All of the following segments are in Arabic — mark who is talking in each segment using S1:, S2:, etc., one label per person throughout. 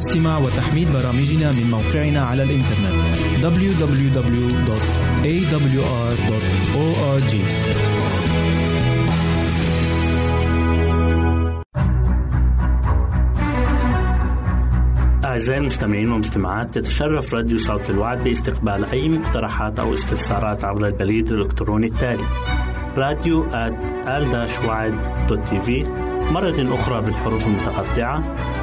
S1: استماع وتحميل برامجنا من موقعنا على الإنترنت www.awr.org
S2: أعزائي المستمعين والمستمعات تتشرف راديو صوت الوعد باستقبال أي مقترحات أو استفسارات عبر البريد الإلكتروني التالي راديو في مرة أخرى بالحروف المتقطعة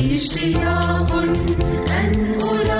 S2: لي اشتياق أن أرى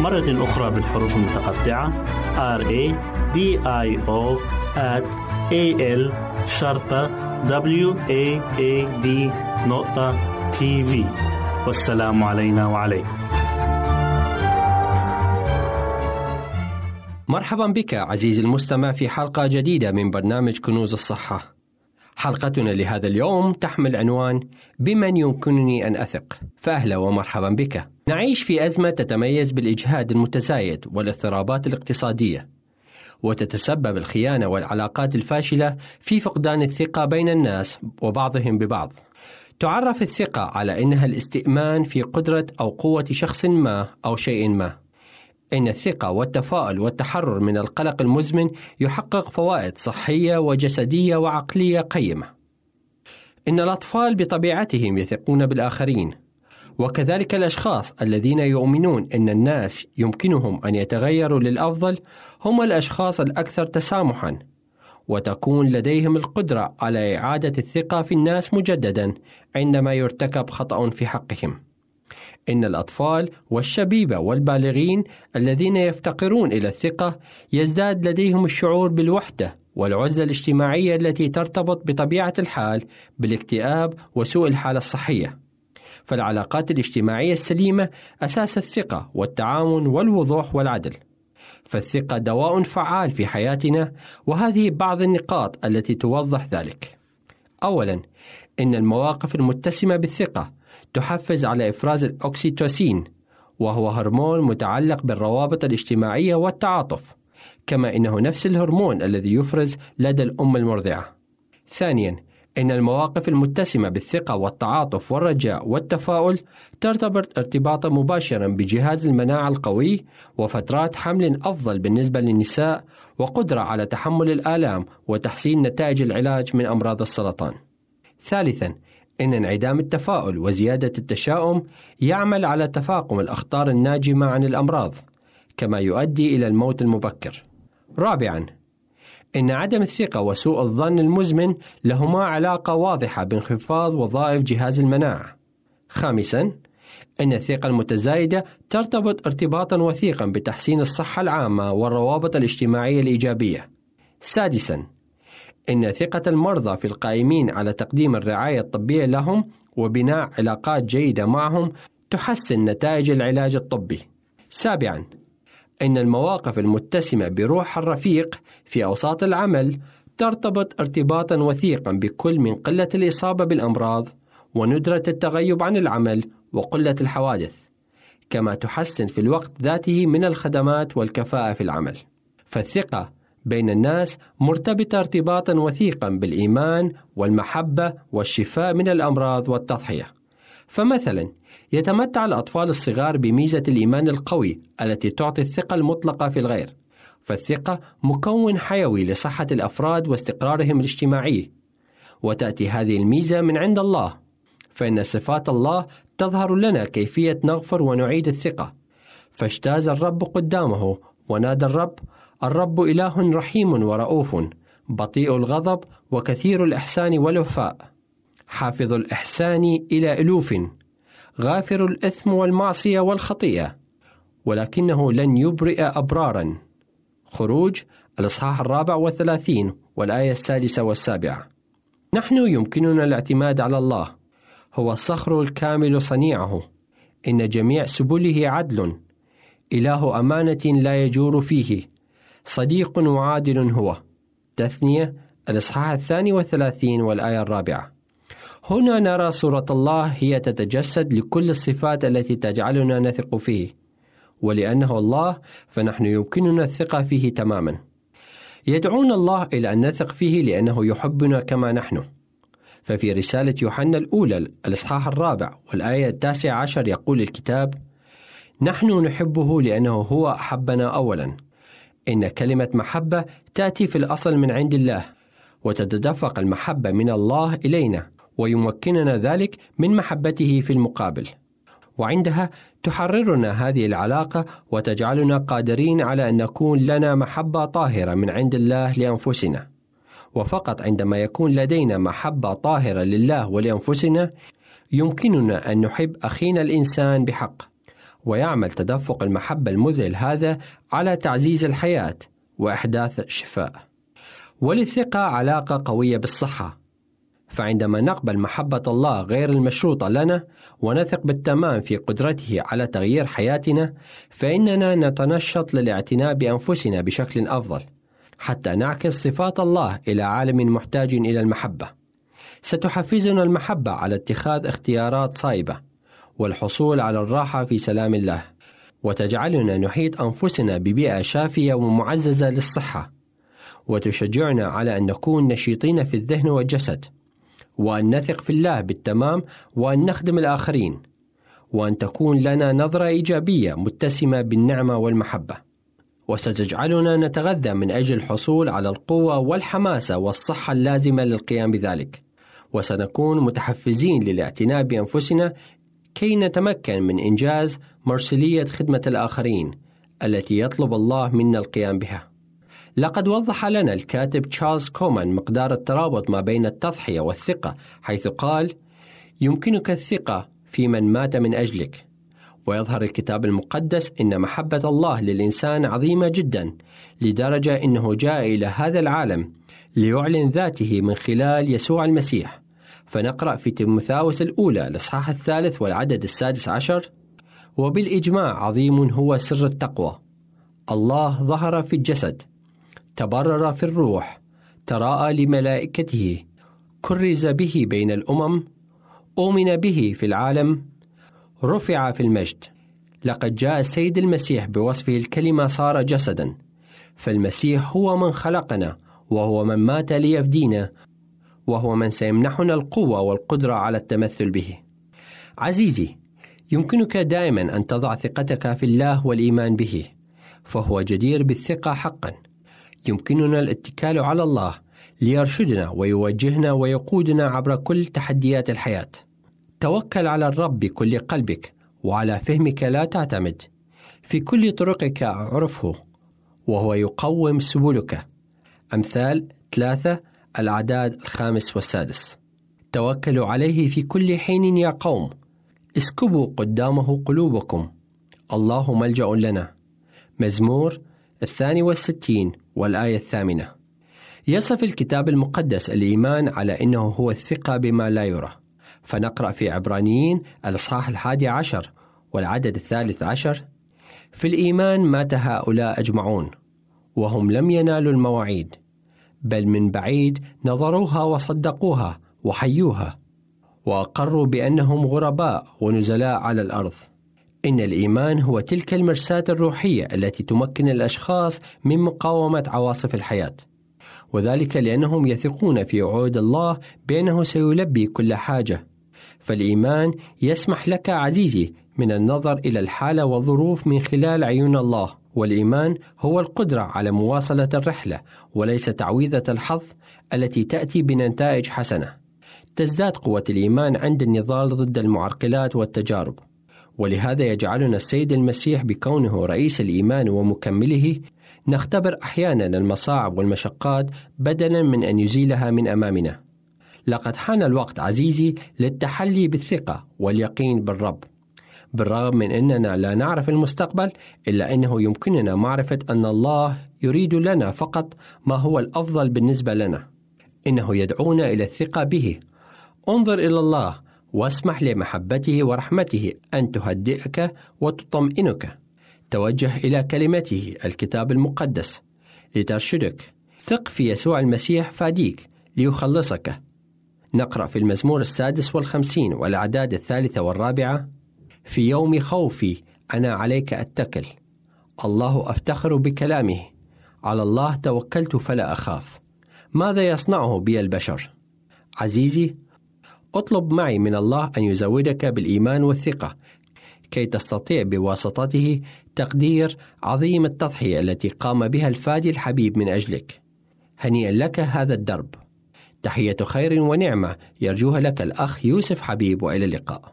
S2: مرة أخرى بالحروف المتقطعة. R A D I O at A L شرطة W A A D نقطة تي في والسلام علينا وعليكم.
S3: مرحبا بك عزيزي المستمع في حلقة جديدة من برنامج كنوز الصحة. حلقتنا لهذا اليوم تحمل عنوان بمن يمكنني أن أثق، فأهلا ومرحبا بك. نعيش في أزمة تتميز بالإجهاد المتزايد والاضطرابات الاقتصادية، وتتسبب الخيانة والعلاقات الفاشلة في فقدان الثقة بين الناس وبعضهم ببعض. تعرف الثقة على أنها الاستئمان في قدرة أو قوة شخص ما أو شيء ما. إن الثقة والتفاؤل والتحرر من القلق المزمن يحقق فوائد صحية وجسدية وعقلية قيمة. إن الأطفال بطبيعتهم يثقون بالآخرين، وكذلك الأشخاص الذين يؤمنون أن الناس يمكنهم أن يتغيروا للأفضل هم الأشخاص الأكثر تسامحًا، وتكون لديهم القدرة على إعادة الثقة في الناس مجددًا عندما يرتكب خطأ في حقهم. إن الأطفال والشبيبة والبالغين الذين يفتقرون إلى الثقة يزداد لديهم الشعور بالوحدة والعزلة الاجتماعية التي ترتبط بطبيعة الحال بالاكتئاب وسوء الحالة الصحية. فالعلاقات الاجتماعية السليمة أساس الثقة والتعاون والوضوح والعدل. فالثقة دواء فعال في حياتنا وهذه بعض النقاط التي توضح ذلك. أولاً إن المواقف المتسمة بالثقة تحفز على إفراز الأكسيتوسين وهو هرمون متعلق بالروابط الاجتماعية والتعاطف كما إنه نفس الهرمون الذي يفرز لدى الأم المرضعة ثانيا إن المواقف المتسمة بالثقة والتعاطف والرجاء والتفاؤل ترتبط ارتباطا مباشرا بجهاز المناعة القوي وفترات حمل أفضل بالنسبة للنساء وقدرة على تحمل الآلام وتحسين نتائج العلاج من أمراض السرطان. ثالثا إن انعدام التفاؤل وزيادة التشاؤم يعمل على تفاقم الأخطار الناجمة عن الأمراض، كما يؤدي إلى الموت المبكر. رابعاً، إن عدم الثقة وسوء الظن المزمن لهما علاقة واضحة بانخفاض وظائف جهاز المناعة. خامساً، إن الثقة المتزايدة ترتبط ارتباطا وثيقا بتحسين الصحة العامة والروابط الاجتماعية الإيجابية. سادساً، إن ثقة المرضى في القائمين على تقديم الرعاية الطبية لهم وبناء علاقات جيدة معهم تحسن نتائج العلاج الطبي. سابعاً، إن المواقف المتسمة بروح الرفيق في أوساط العمل ترتبط ارتباطا وثيقا بكل من قلة الإصابة بالأمراض وندرة التغيب عن العمل وقلة الحوادث كما تحسن في الوقت ذاته من الخدمات والكفاءة في العمل فالثقة بين الناس مرتبطة ارتباطا وثيقا بالإيمان والمحبة والشفاء من الأمراض والتضحية. فمثلا يتمتع الأطفال الصغار بميزة الإيمان القوي التي تعطي الثقة المطلقة في الغير. فالثقة مكون حيوي لصحة الأفراد واستقرارهم الاجتماعي. وتأتي هذه الميزة من عند الله. فإن صفات الله تظهر لنا كيفية نغفر ونعيد الثقة. فاجتاز الرب قدامه ونادى الرب الرب إله رحيم ورؤوف بطيء الغضب وكثير الإحسان والوفاء. حافظ الإحسان إلى ألوف غافر الإثم والمعصية والخطيئة. ولكنه لن يبرئ أبرارا. خروج الإصحاح الرابع والثلاثين والآية السادسة والسابعة. نحن يمكننا الاعتماد على الله. هو الصخر الكامل صنيعه. إن جميع سبله عدل. إله أمانة لا يجور فيه. صديق وعادل هو. تثنية الإصحاح الثاني والثلاثين والآية الرابعة. هنا نرى صورة الله هي تتجسد لكل الصفات التي تجعلنا نثق فيه. ولأنه الله فنحن يمكننا الثقة فيه تماما. يدعون الله إلى أن نثق فيه لأنه يحبنا كما نحن. ففي رسالة يوحنا الأولى الإصحاح الرابع والآية التاسعة عشر يقول الكتاب نحن نحبه لأنه هو أحبنا أولا. إن كلمة محبة تأتي في الأصل من عند الله وتتدفق المحبة من الله إلينا ويمكننا ذلك من محبته في المقابل. وعندها تحررنا هذه العلاقة وتجعلنا قادرين على أن نكون لنا محبة طاهرة من عند الله لأنفسنا. وفقط عندما يكون لدينا محبة طاهرة لله ولأنفسنا يمكننا أن نحب أخينا الإنسان بحق. ويعمل تدفق المحبة المذهل هذا على تعزيز الحياة وإحداث الشفاء. وللثقة علاقة قوية بالصحة. فعندما نقبل محبة الله غير المشروطة لنا ونثق بالتمام في قدرته على تغيير حياتنا فإننا نتنشط للاعتناء بأنفسنا بشكل أفضل حتى نعكس صفات الله إلى عالم محتاج إلى المحبة. ستحفزنا المحبة على اتخاذ اختيارات صائبة والحصول على الراحة في سلام الله. وتجعلنا نحيط أنفسنا ببيئة شافية ومعززة للصحة. وتشجعنا على أن نكون نشيطين في الذهن والجسد. وأن نثق في الله بالتمام وأن نخدم الآخرين. وأن تكون لنا نظرة إيجابية متسمة بالنعمة والمحبة. وستجعلنا نتغذى من أجل الحصول على القوة والحماسة والصحة اللازمة للقيام بذلك. وسنكون متحفزين للاعتناء بأنفسنا كي نتمكن من إنجاز مرسلية خدمة الآخرين التي يطلب الله منا القيام بها لقد وضح لنا الكاتب تشارلز كومان مقدار الترابط ما بين التضحية والثقة حيث قال: يمكنك الثقة في من مات من أجلك. ويظهر الكتاب المقدس أن محبة الله للإنسان عظيمة جدا لدرجة أنه جاء إلى هذا العالم ليعلن ذاته من خلال يسوع المسيح. فنقرأ في تيموثاوس الأولى الإصحاح الثالث والعدد السادس عشر: وبالإجماع عظيم هو سر التقوى. الله ظهر في الجسد تبرر في الروح تراءى لملائكته كرز به بين الأمم أؤمن به في العالم رفع في المجد. لقد جاء السيد المسيح بوصفه الكلمة صار جسدا فالمسيح هو من خلقنا وهو من مات ليفدينا. وهو من سيمنحنا القوة والقدرة على التمثل به عزيزي يمكنك دائما أن تضع ثقتك في الله والإيمان به فهو جدير بالثقة حقا يمكننا الاتكال على الله ليرشدنا ويوجهنا ويقودنا عبر كل تحديات الحياة. توكل على الرب بكل قلبك وعلى فهمك لا تعتمد. في كل طرقك أعرفه وهو يقوم سبلك. أمثال ثلاثة الأعداد الخامس والسادس. توكلوا عليه في كل حين يا قوم. اسكبوا قدامه قلوبكم. الله ملجأ لنا. مزمور الثاني والستين والآية الثامنة يصف الكتاب المقدس الإيمان على أنه هو الثقة بما لا يرى فنقرأ في عبرانيين الإصحاح الحادي عشر والعدد الثالث عشر في الإيمان مات هؤلاء أجمعون وهم لم ينالوا المواعيد بل من بعيد نظروها وصدقوها وحيوها وأقروا بأنهم غرباء ونزلاء على الأرض. إن الإيمان هو تلك المرساه الروحية التي تمكن الأشخاص من مقاومة عواصف الحياة. وذلك لأنهم يثقون في وعود الله بأنه سيلبي كل حاجة. فالإيمان يسمح لك عزيزي من النظر إلى الحالة والظروف من خلال عيون الله. والإيمان هو القدرة على مواصلة الرحلة وليس تعويذة الحظ التي تأتي بنتائج حسنة تزداد قوة الإيمان عند النضال ضد المعرقلات والتجارب ولهذا يجعلنا السيد المسيح بكونه رئيس الإيمان ومكمله نختبر أحيانا المصاعب والمشقات بدلا من أن يزيلها من أمامنا. لقد حان الوقت عزيزي للتحلي بالثقة واليقين بالرب. بالرغم من أننا لا نعرف المستقبل إلا أنه يمكننا معرفة أن الله يريد لنا فقط ما هو الأفضل بالنسبة لنا. إنه يدعونا إلى الثقة به. انظر إلى الله واسمح لمحبته ورحمته أن تهدئك وتطمئنك. توجه إلى كلمته الكتاب المقدس لترشدك. ثق في يسوع المسيح فاديك ليخلصك. نقرأ في المزمور السادس والخمسين والأعداد الثالثة والرابعة في يوم خوفي أنا عليك أتكل. الله أفتخر بكلامه. على الله توكلت فلا أخاف. ماذا يصنعه بي البشر؟ عزيزي اطلب معي من الله أن يزودك بالإيمان والثقة كي تستطيع بواسطته تقدير عظيم التضحية التي قام بها الفادي الحبيب من أجلك. هنيئا لك هذا الدرب. تحية خير ونعمة يرجوها لك الأخ يوسف حبيب وإلى اللقاء.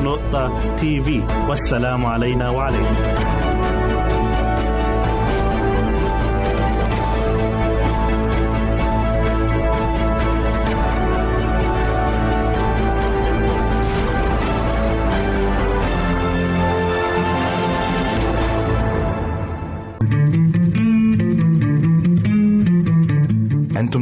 S2: www.al-waad.tv والسلام علينا وعليكم.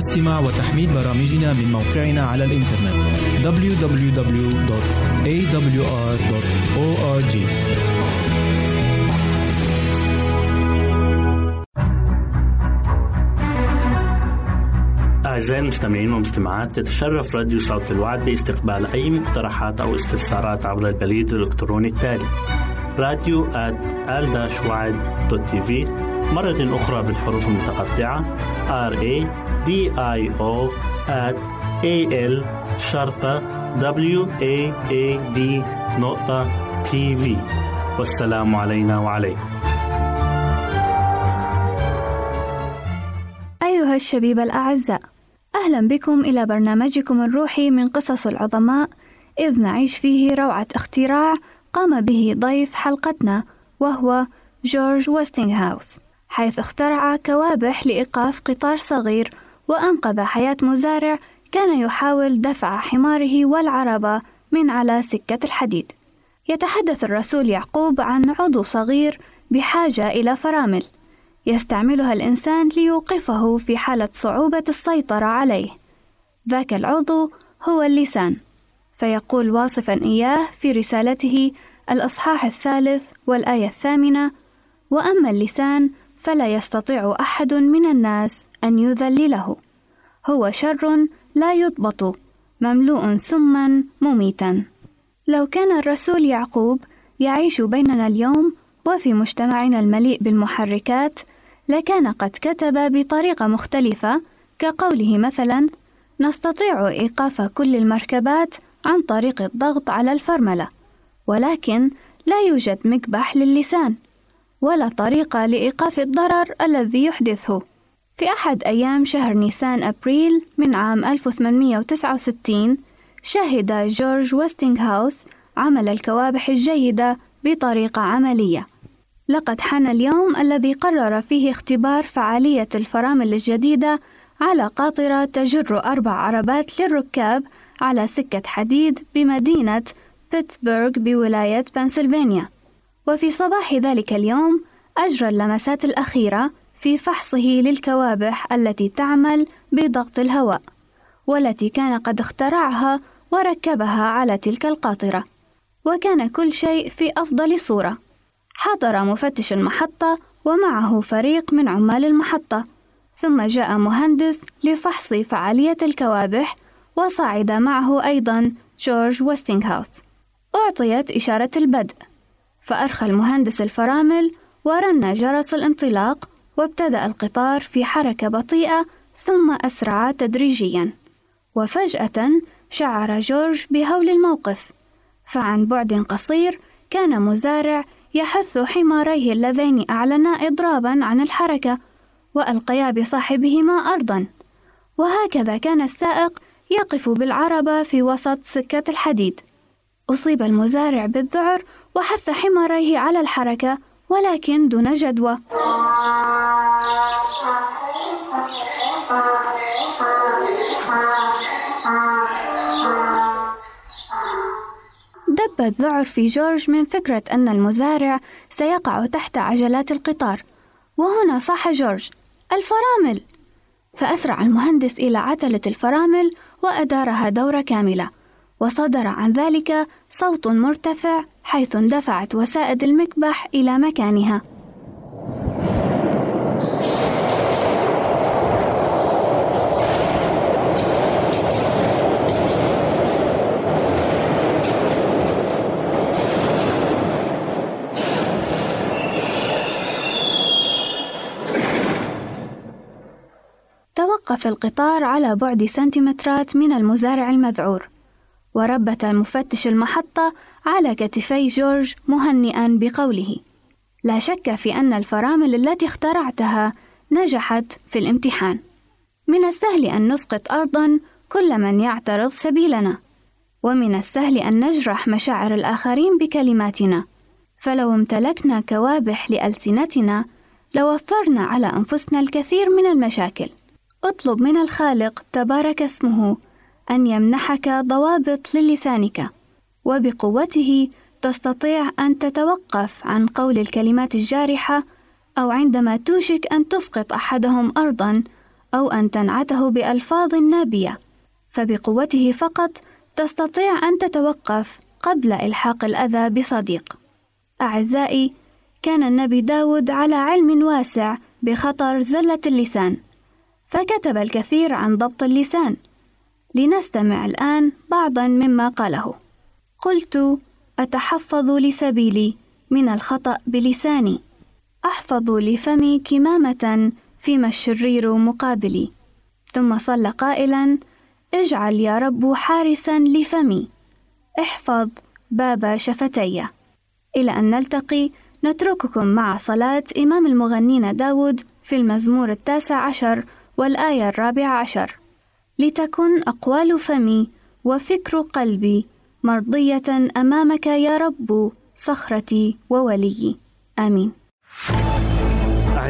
S1: استماع وتحميل برامجنا من موقعنا على الإنترنت www.awr.org
S2: أعزائي المستمعين والمستمعات تتشرف راديو صوت الوعد باستقبال أي مقترحات أو استفسارات عبر البريد الإلكتروني التالي راديو في مرة أخرى بالحروف المتقطعة. R A D I O A L شرطة W A A D نقطة تي في والسلام علينا وعليكم.
S4: أيها الشبيب الأعزاء أهلا بكم إلى برنامجكم الروحي من قصص العظماء إذ نعيش فيه روعة اختراع قام به ضيف حلقتنا وهو جورج ويستنغهاوس حيث اخترع كوابح لإيقاف قطار صغير وأنقذ حياة مزارع كان يحاول دفع حماره والعربة من على سكة الحديد. يتحدث الرسول يعقوب عن عضو صغير بحاجة إلى فرامل، يستعملها الإنسان ليوقفه في حالة صعوبة السيطرة عليه. ذاك العضو هو اللسان، فيقول واصفا إياه في رسالته الأصحاح الثالث والآية الثامنة: وأما اللسان فلا يستطيع أحد من الناس أن يذلله، هو شر لا يضبط مملوء سما مميتا. لو كان الرسول يعقوب يعيش بيننا اليوم وفي مجتمعنا المليء بالمحركات لكان قد كتب بطريقة مختلفة كقوله مثلا نستطيع إيقاف كل المركبات عن طريق الضغط على الفرملة ولكن لا يوجد مكبح للسان. ولا طريقة لإيقاف الضرر الذي يحدثه. في أحد أيام شهر نيسان أبريل من عام 1869 شهد جورج ويستنغهاوس عمل الكوابح الجيدة بطريقة عملية. لقد حان اليوم الذي قرر فيه اختبار فعالية الفرامل الجديدة على قاطرة تجر أربع عربات للركاب على سكة حديد بمدينة بيتسبرغ بولاية بنسلفانيا. وفي صباح ذلك اليوم أجرى اللمسات الأخيرة في فحصه للكوابح التي تعمل بضغط الهواء والتي كان قد اخترعها وركبها على تلك القاطرة وكان كل شيء في أفضل صورة. حضر مفتش المحطة ومعه فريق من عمال المحطة ثم جاء مهندس لفحص فعالية الكوابح وصعد معه أيضا جورج ويستنغهاوس أعطيت إشارة البدء. فأرخى المهندس الفرامل ورن جرس الانطلاق وابتدأ القطار في حركة بطيئة ثم أسرع تدريجيا. وفجأة شعر جورج بهول الموقف. فعن بعد قصير كان مزارع يحث حماريه اللذين أعلنا إضرابا عن الحركة وألقيا بصاحبهما أرضا. وهكذا كان السائق يقف بالعربة في وسط سكة الحديد. أصيب المزارع بالذعر وحث حماريه على الحركة ولكن دون جدوى. دب الذعر في جورج من فكرة أن المزارع سيقع تحت عجلات القطار. وهنا صاح جورج الفرامل! فأسرع المهندس إلى عتلة الفرامل وأدارها دورة كاملة. وصدر عن ذلك صوت مرتفع حيث اندفعت وسائد المكبح إلى مكانها. توقف القطار على بعد سنتيمترات من المزارع المذعور. وربت مفتش المحطة على كتفي جورج مهنئا بقوله. لا شك في أن الفرامل التي اخترعتها نجحت في الامتحان. من السهل أن نسقط أرضا كل من يعترض سبيلنا ومن السهل أن نجرح مشاعر الآخرين بكلماتنا. فلو امتلكنا كوابح لألسنتنا لوفرنا على أنفسنا الكثير من المشاكل. اطلب من الخالق تبارك اسمه أن يمنحك ضوابط للسانك وبقوته تستطيع أن تتوقف عن قول الكلمات الجارحة أو عندما توشك أن تسقط أحدهم أرضا أو أن تنعته بألفاظ نابية. فبقوته فقط تستطيع أن تتوقف قبل إلحاق الأذى بصديق. أعزائي كان النبي داود على علم واسع بخطر زلة اللسان فكتب الكثير عن ضبط اللسان. لنستمع الآن بعضا مما قاله. قلت أتحفظ لسبيلي من الخطأ بلساني. أحفظ لفمي كمامة فيما الشرير مقابلي. ثم صلى قائلا اجعل يا رب حارسا لفمي. احفظ باب شفتي. إلى أن نلتقي نترككم مع صلاة إمام المغنين داود في المزمور التاسع عشر والآية الرابعة عشر. لتكن أقوال فمي وفكر قلبي مرضية أمامك يا رب صخرتي ووليي آمين.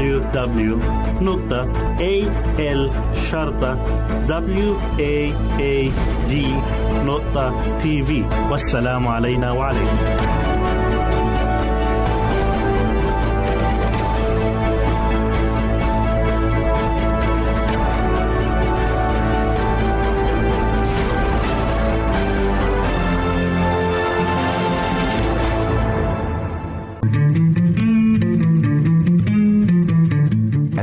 S2: www.al-waad.tv والسلام علينا وعليكم.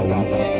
S5: المزمور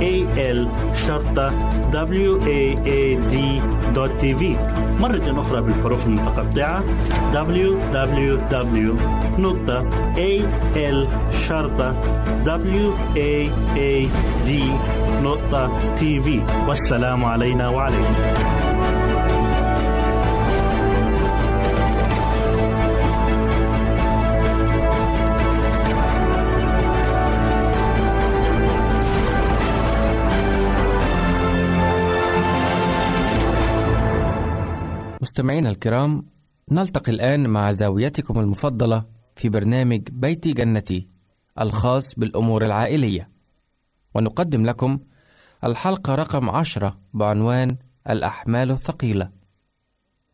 S2: www.al-waad.tv مرة أخرى بالحروف المتقطعة www.al-waad.tv والسلام علينا وعليكم.
S6: مستمعينا الكرام نلتقي الآن مع زاويتكم المفضلة في برنامج بيتي جنتي الخاص بالأمور العائلية. ونقدم لكم الحلقة رقم عشرة بعنوان الأحمال الثقيلة.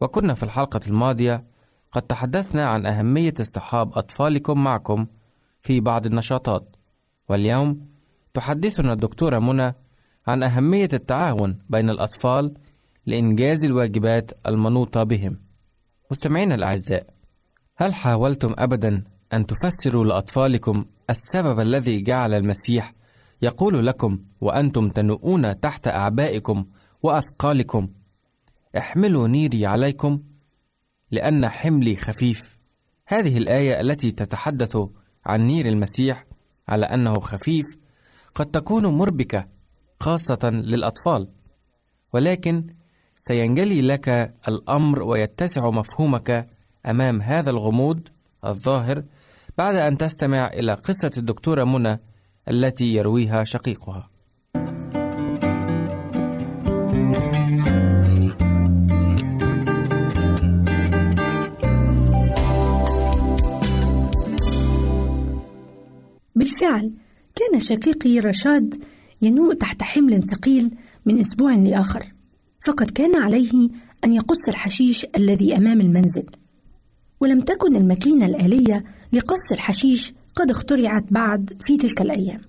S6: وكنا في الحلقة الماضية قد تحدثنا عن أهمية اصطحاب أطفالكم معكم في بعض النشاطات. واليوم تحدثنا الدكتورة منى عن أهمية التعاون بين الأطفال لإنجاز الواجبات المنوطة بهم. مستمعينا الأعزاء، هل حاولتم أبدا أن تفسروا لأطفالكم السبب الذي جعل المسيح يقول لكم وأنتم تنؤون تحت أعبائكم وأثقالكم: احملوا نيري عليكم لأن حملي خفيف. هذه الآية التي تتحدث عن نير المسيح على أنه خفيف قد تكون مربكة خاصة للأطفال، ولكن سينجلي لك الأمر ويتسع مفهومك أمام هذا الغموض الظاهر بعد أن تستمع إلى قصة الدكتورة منى التي يرويها شقيقها.
S7: بالفعل كان شقيقي رشاد ينوء تحت حمل ثقيل من أسبوع لآخر فقد كان عليه أن يقص الحشيش الذي أمام المنزل. ولم تكن الماكينة الآلية لقص الحشيش قد اخترعت بعد في تلك الأيام.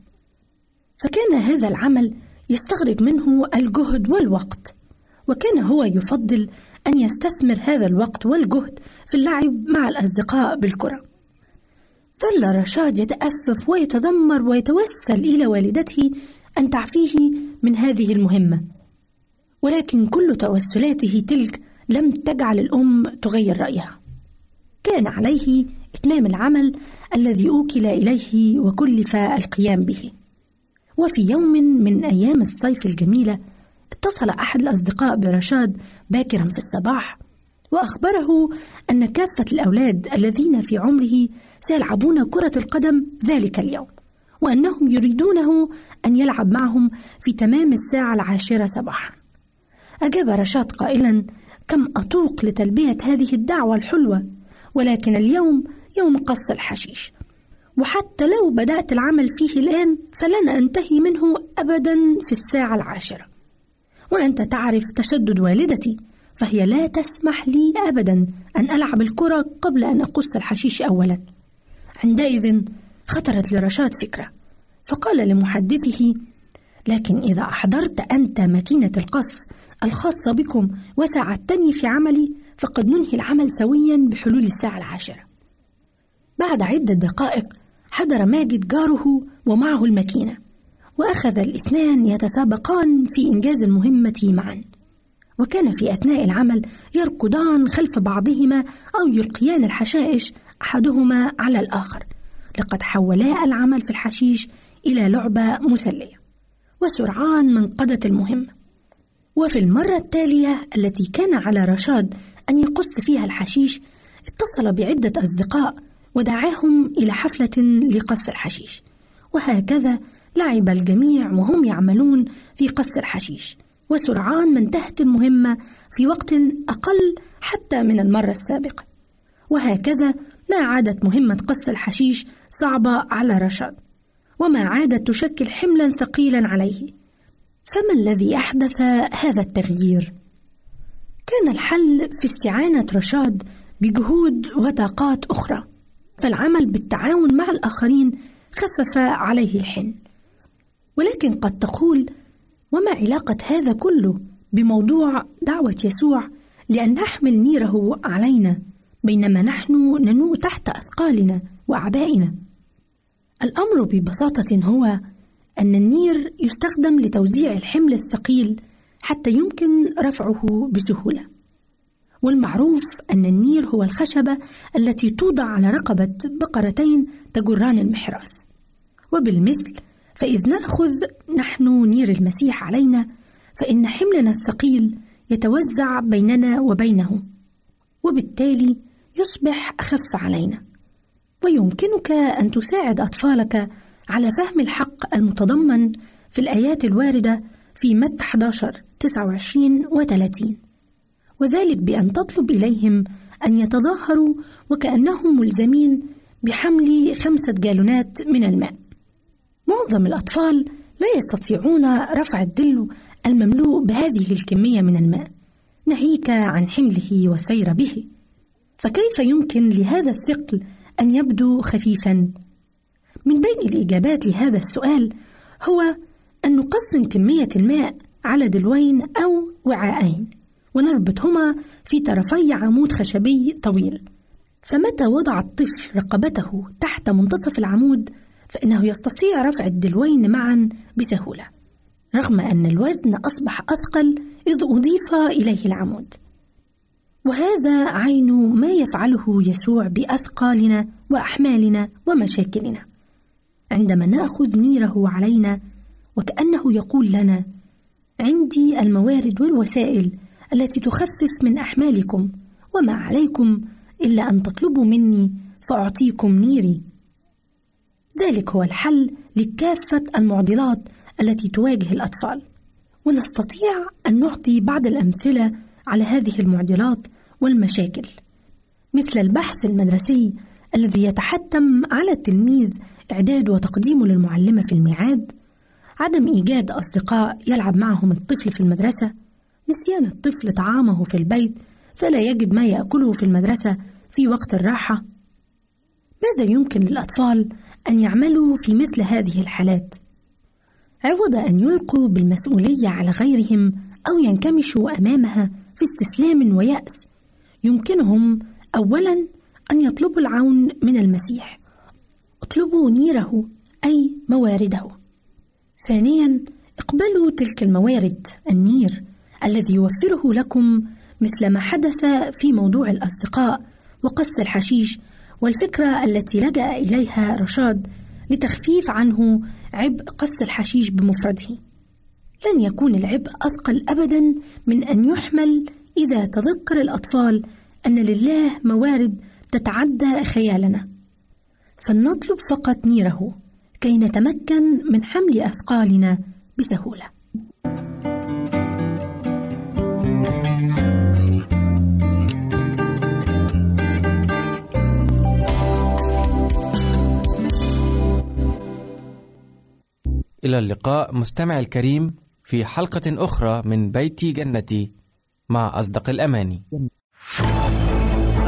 S7: فكان هذا العمل يستغرق منه الجهد والوقت وكان هو يفضل أن يستثمر هذا الوقت والجهد في اللعب مع الأصدقاء بالكرة. ظل رشاد يتأفف ويتذمر ويتوسل إلى والدته أن تعفيه من هذه المهمة. ولكن كل توسلاته تلك لم تجعل الأم تغير رأيها. كان عليه إتمام العمل الذي أوكل إليه وكلف القيام به. وفي يوم من أيام الصيف الجميلة اتصل أحد الأصدقاء برشاد باكرا في الصباح وأخبره أن كافة الأولاد الذين في عمره سيلعبون كرة القدم ذلك اليوم وأنهم يريدونه أن يلعب معهم في تمام الساعة العاشرة صباحا. أجاب رشاد قائلا كم أتوق لتلبية هذه الدعوة الحلوة؟ ولكن اليوم يوم قص الحشيش. وحتى لو بدأت العمل فيه الآن فلن أنتهي منه أبدا في الساعة العاشرة. وأنت تعرف تشدد والدتي فهي لا تسمح لي أبدا أن ألعب الكرة قبل أن أقص الحشيش أولا. عندئذ خطرت لرشاد فكرة فقال لمحدثه لكن إذا أحضرت أنت ماكينة القص الخاصة بكم وساعدتني في عملي فقد ننهي العمل سويا بحلول الساعة العاشرة. بعد عدة دقائق حضر ماجد جاره ومعه الماكينة وأخذ الاثنان يتسابقان في إنجاز المهمة معا. وكان في أثناء العمل يركضان خلف بعضهما أو يلقيان الحشائش أحدهما على الآخر. لقد حولا العمل في الحشيش إلى لعبة مسلية وسرعان من قضت المهمة. وفي المرة التالية التي كان على رشاد أن يقص فيها الحشيش اتصل بعدة أصدقاء ودعاهم إلى حفلة لقص الحشيش. وهكذا لعب الجميع وهم يعملون في قص الحشيش. وسرعان ما انتهت المهمة في وقت أقل حتى من المرة السابقة. وهكذا ما عادت مهمة قص الحشيش صعبة على رشاد. وما عادت تشكل حملا ثقيلا عليه. فما الذي أحدث هذا التغيير؟ كان الحل في استعانة رشاد بجهود وطاقات أخرى فالعمل بالتعاون مع الآخرين خفف عليه الحن ولكن قد تقول وما علاقة هذا كله بموضوع دعوة يسوع لأن نحمل نيره علينا بينما نحن ننوء تحت أثقالنا وأعبائنا الأمر ببساطة هو أن النير يستخدم لتوزيع الحمل الثقيل حتى يمكن رفعه بسهولة. والمعروف أن النير هو الخشبة التي توضع على رقبة بقرتين تجران المحراث. وبالمثل فإذ نأخذ نحن نير المسيح علينا فإن حملنا الثقيل يتوزع بيننا وبينه وبالتالي يصبح أخف علينا. ويمكنك أن تساعد أطفالك على فهم الحق المتضمن في الآيات الواردة في متى 11 29 و 30 وذلك بأن تطلب إليهم أن يتظاهروا وكأنهم ملزمين بحمل خمسة جالونات من الماء. معظم الأطفال لا يستطيعون رفع الدلو المملوء بهذه الكمية من الماء ناهيك عن حمله والسير به. فكيف يمكن لهذا الثقل أن يبدو خفيفا؟ من بين الإجابات لهذا السؤال هو أن نقسم كمية الماء على دلوين أو وعاءين ونربطهما في طرفي عمود خشبي طويل. فمتى وضع الطفل رقبته تحت منتصف العمود فإنه يستطيع رفع الدلوين معا بسهولة رغم أن الوزن أصبح أثقل إذ أضيف إليه العمود. وهذا عين ما يفعله يسوع بأثقالنا وأحمالنا ومشاكلنا. عندما نأخذ نيره علينا وكأنه يقول لنا عندي الموارد والوسائل التي تخفف من أحمالكم وما عليكم إلا أن تطلبوا مني فأعطيكم نيري. ذلك هو الحل لكافة المعضلات التي تواجه الأطفال ونستطيع أن نعطي بعض الأمثلة على هذه المعضلات والمشاكل مثل البحث المدرسي الذي يتحتم على التلميذ إعداد وتقديمه للمعلمة في الميعاد عدم إيجاد أصدقاء يلعب معهم الطفل في المدرسة نسيان الطفل طعامه في البيت فلا يجد ما يأكله في المدرسة في وقت الراحة ماذا يمكن للأطفال أن يعملوا في مثل هذه الحالات؟ عوض أن يلقوا بالمسؤولية على غيرهم أو ينكمشوا أمامها في استسلام ويأس يمكنهم أولا أن يطلبوا العون من المسيح اطلبوا نيره أي موارده. ثانيا اقبلوا تلك الموارد النير الذي يوفره لكم مثل ما حدث في موضوع الأصدقاء وقص الحشيش والفكرة التي لجأ إليها رشاد لتخفيف عنه عبء قص الحشيش بمفرده. لن يكون العبء أثقل أبدا من أن يحمل إذا تذكر الأطفال أن لله موارد تتعدى خيالنا. فلنطلب فقط نيره كي نتمكن من حمل أثقالنا بسهولة.
S6: إلى اللقاء مستمع الكريم في حلقة أخرى من بيتي جنتي مع أصدق الأماني.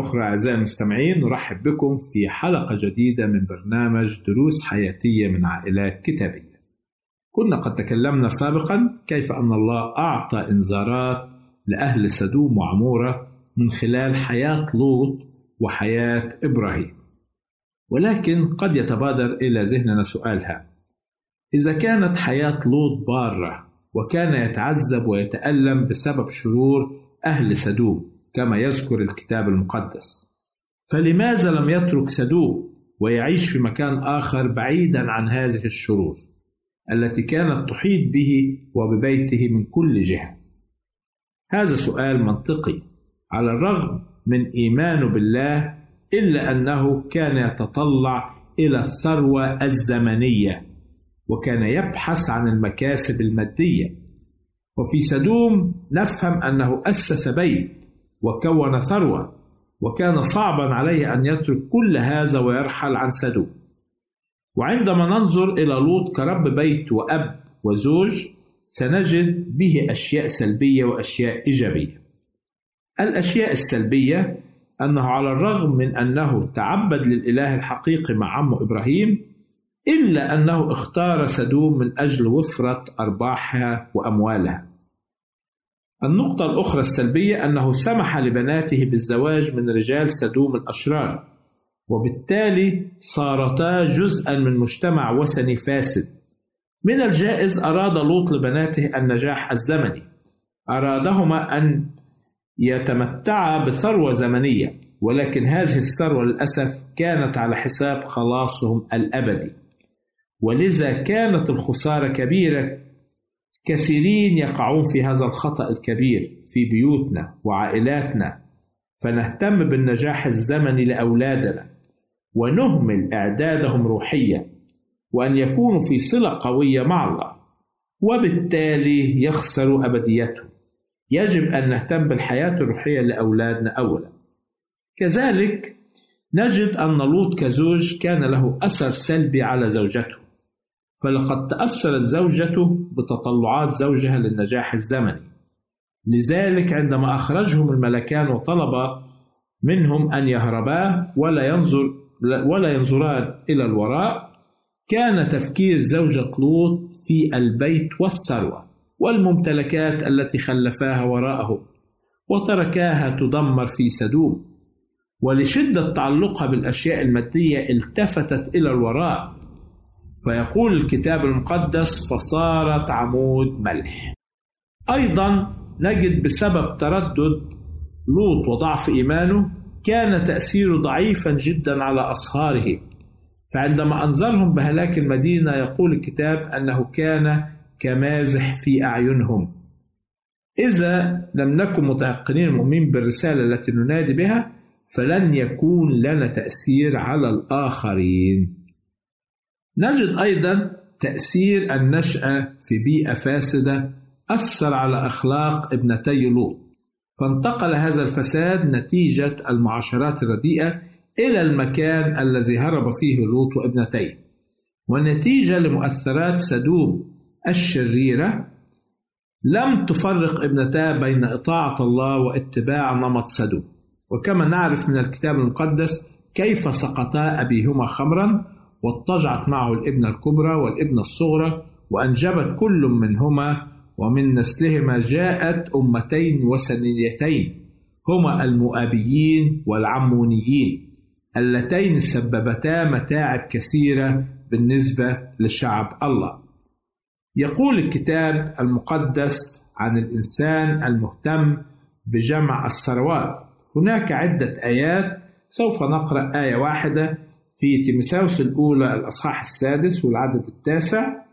S8: أخرى أعزائي المستمعين نرحب بكم في حلقة جديدة من برنامج دروس حياتية من عائلات كتابية. كنا قد تكلمنا سابقا كيف أن الله أعطى إنذارات لأهل سدوم وعمورة من خلال حياة لوط وحياة إبراهيم. ولكن قد يتبادر إلى ذهننا سؤالها إذا كانت حياة لوط بارة وكان يتعذب ويتألم بسبب شرور أهل سدوم كما يذكر الكتاب المقدس. فلماذا لم يترك سدوم ويعيش في مكان آخر بعيدا عن هذه الشرور التي كانت تحيط به وببيته من كل جهة؟ هذا سؤال منطقي على الرغم من إيمانه بالله إلا أنه كان يتطلع إلى الثروة الزمنية وكان يبحث عن المكاسب المادية. وفي سدوم نفهم أنه أسس بيت وكون ثروة وكان صعبا عليه أن يترك كل هذا ويرحل عن سدوم. وعندما ننظر إلى لوط كرب بيت وأب وزوج سنجد به أشياء سلبية وأشياء إيجابية. الأشياء السلبية أنه على الرغم من أنه تعبد للإله الحقيقي مع عمه إبراهيم إلا أنه اختار سدوم من أجل وفرة أرباحها وأموالها. النقطة الأخرى السلبية أنه سمح لبناته بالزواج من رجال سدوم الأشرار وبالتالي صارتا جزءا من مجتمع وثني فاسد. من الجائز أراد لوط لبناته النجاح الزمني. أرادهما أن يتمتعا بثروة زمنية ولكن هذه الثروة للأسف كانت على حساب خلاصهم الأبدي. ولذا كانت الخسارة كبيرة كثيرين يقعون في هذا الخطأ الكبير في بيوتنا وعائلاتنا فنهتم بالنجاح الزمني لأولادنا ونهمل إعدادهم روحيا وأن يكونوا في صلة قوية مع الله وبالتالي يخسروا أبديتهم. يجب أن نهتم بالحياة الروحية لأولادنا أولا. كذلك نجد أن لوط كزوج كان له أثر سلبي على زوجته. فلقد تأثرت زوجته بتطلعات زوجها للنجاح الزمني. لذلك عندما أخرجهم الملكان وطلب منهم أن يهربا ولا ينظر ولا ينظران إلى الوراء كان تفكير زوجة لوط في البيت والثروة والممتلكات التي خلفاها وراءه وتركاها تدمر في سدوم. ولشدة تعلقها بالأشياء المادية التفتت إلى الوراء فيقول الكتاب المقدس فصارت عمود ملح. أيضا نجد بسبب تردد لوط وضعف إيمانه كان تأثيره ضعيفا جدا على أصهاره. فعندما أنذرهم بهلاك المدينة يقول الكتاب أنه كان كمازح في أعينهم. إذا لم نكن متيقنين المؤمنين بالرسالة التي ننادي بها فلن يكون لنا تأثير على الآخرين. نجد أيضا تأثير النشأة في بيئة فاسدة أثر على أخلاق ابنتي لوط. فانتقل هذا الفساد نتيجة المعاشرات الرديئة إلى المكان الذي هرب فيه لوط وابنتيه. ونتيجة لمؤثرات سدوم الشريرة لم تفرق ابنتاه بين إطاعة الله واتباع نمط سدوم. وكما نعرف من الكتاب المقدس كيف سقطا أبيهما خمرا؟ واضطجعت معه الابنة الكبرى والابنة الصغرى وأنجبت كل منهما ومن نسلهما جاءت أمتين وثنيتين هما المؤابيين والعمونيين اللتين سببتا متاعب كثيرة بالنسبة لشعب الله. يقول الكتاب المقدس عن الإنسان المهتم بجمع الثروات. هناك عدة آيات سوف نقرأ آية واحدة في تيمساوس الأولى الأصحاح السادس والعدد التاسع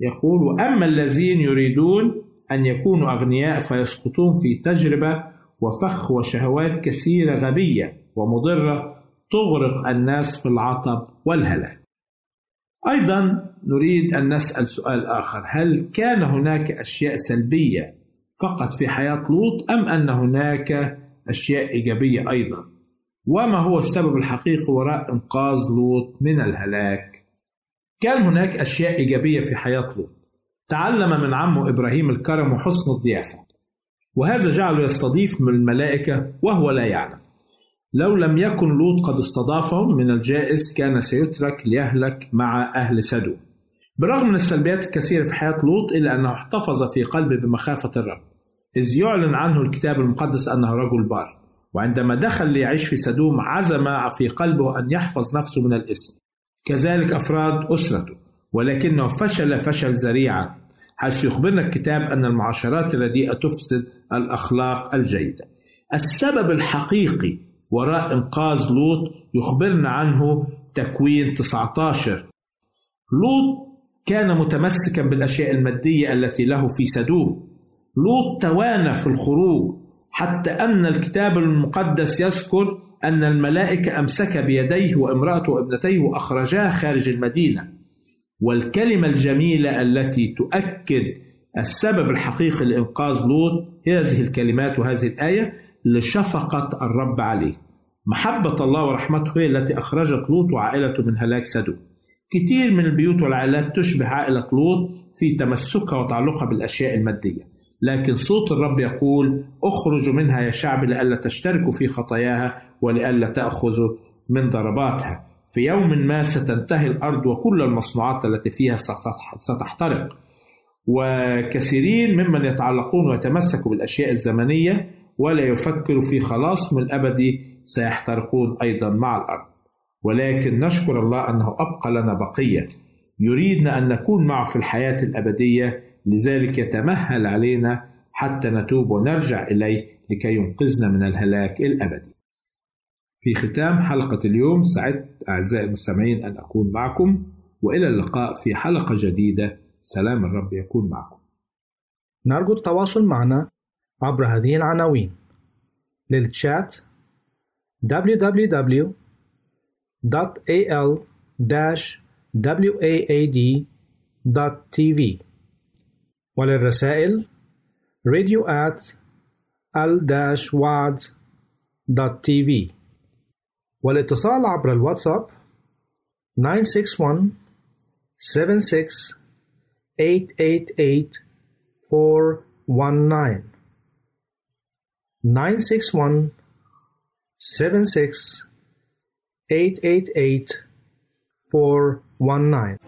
S8: يقول وأما الذين يريدون أن يكونوا أغنياء فيسقطون في تجربة وفخ وشهوات كثيرة غبية ومضرة تغرق الناس في العطب والهلاك أيضا نريد أن نسأل سؤال آخر هل كان هناك أشياء سلبية فقط في حياة لوط أم أن هناك أشياء إيجابية أيضا؟ وما هو السبب الحقيقي وراء إنقاذ لوط من الهلاك؟ كان هناك أشياء إيجابية في حياة لوط. تعلم من عمه إبراهيم الكرم وحسن الضيافة. وهذا جعله يستضيف من الملائكة وهو لا يعلم. لو لم يكن لوط قد استضافهم من الجائز كان سيترك ليهلك مع أهل سدوم. برغم من السلبيات الكثيرة في حياة لوط إلا أنه احتفظ في قلبه بمخافة الرب. إذ يعلن عنه الكتاب المقدس أنه رجل بار وعندما دخل ليعيش في سدوم عزم في قلبه أن يحفظ نفسه من الإثم كذلك أفراد أسرته ولكنه فشل فشل ذريعا حيث يخبرنا الكتاب أن المعاشرات الرديئة تفسد الأخلاق الجيدة. السبب الحقيقي وراء إنقاذ لوط يخبرنا عنه تكوين 19 لوط كان متمسكا بالأشياء المادية التي له في سدوم. لوط توانى في الخروج حتى أن الكتاب المقدس يذكر أن الملائكة أمسك بيديه وامرأته وابنتيه وأخرجاه خارج المدينة. والكلمة الجميلة التي تؤكد السبب الحقيقي لإنقاذ لوط هذه الكلمات وهذه الآية لشفقة الرب عليه. محبة الله ورحمته هي التي أخرجت لوط وعائلته من هلاك سدوم كتير من البيوت والعائلات تشبه عائلة لوط في تمسكها وتعلقها بالأشياء المادية. لكن صوت الرب يقول اخرجوا منها يا شعب لئلا تشتركوا في خطاياها ولئلا تأخذوا من ضرباتها. في يوم ما ستنتهي الأرض وكل المصنوعات التي فيها ستحترق. وكثيرين ممن يتعلقون ويتمسكوا بالأشياء الزمنية ولا يفكروا في خلاصهم الأبدي سيحترقون أيضا مع الأرض. ولكن نشكر الله أنه أبقى لنا بقية. يريدنا أن نكون معه في الحياة الأبدية لذلك يتمهل علينا حتى نتوب ونرجع إليه لكي ينقذنا من الهلاك الأبدي. في ختام حلقة اليوم سعدت أعزائي المستمعين أن أكون معكم وإلى اللقاء في حلقة جديدة. سلام الرب يكون معكم.
S9: نرجو التواصل معنا عبر هذه العناوين. للتشات www.al-waad.tv وللرسائل radio at al-wad.tv والاتصال عبر الواتساب 961 76 888 419 961 76 888 419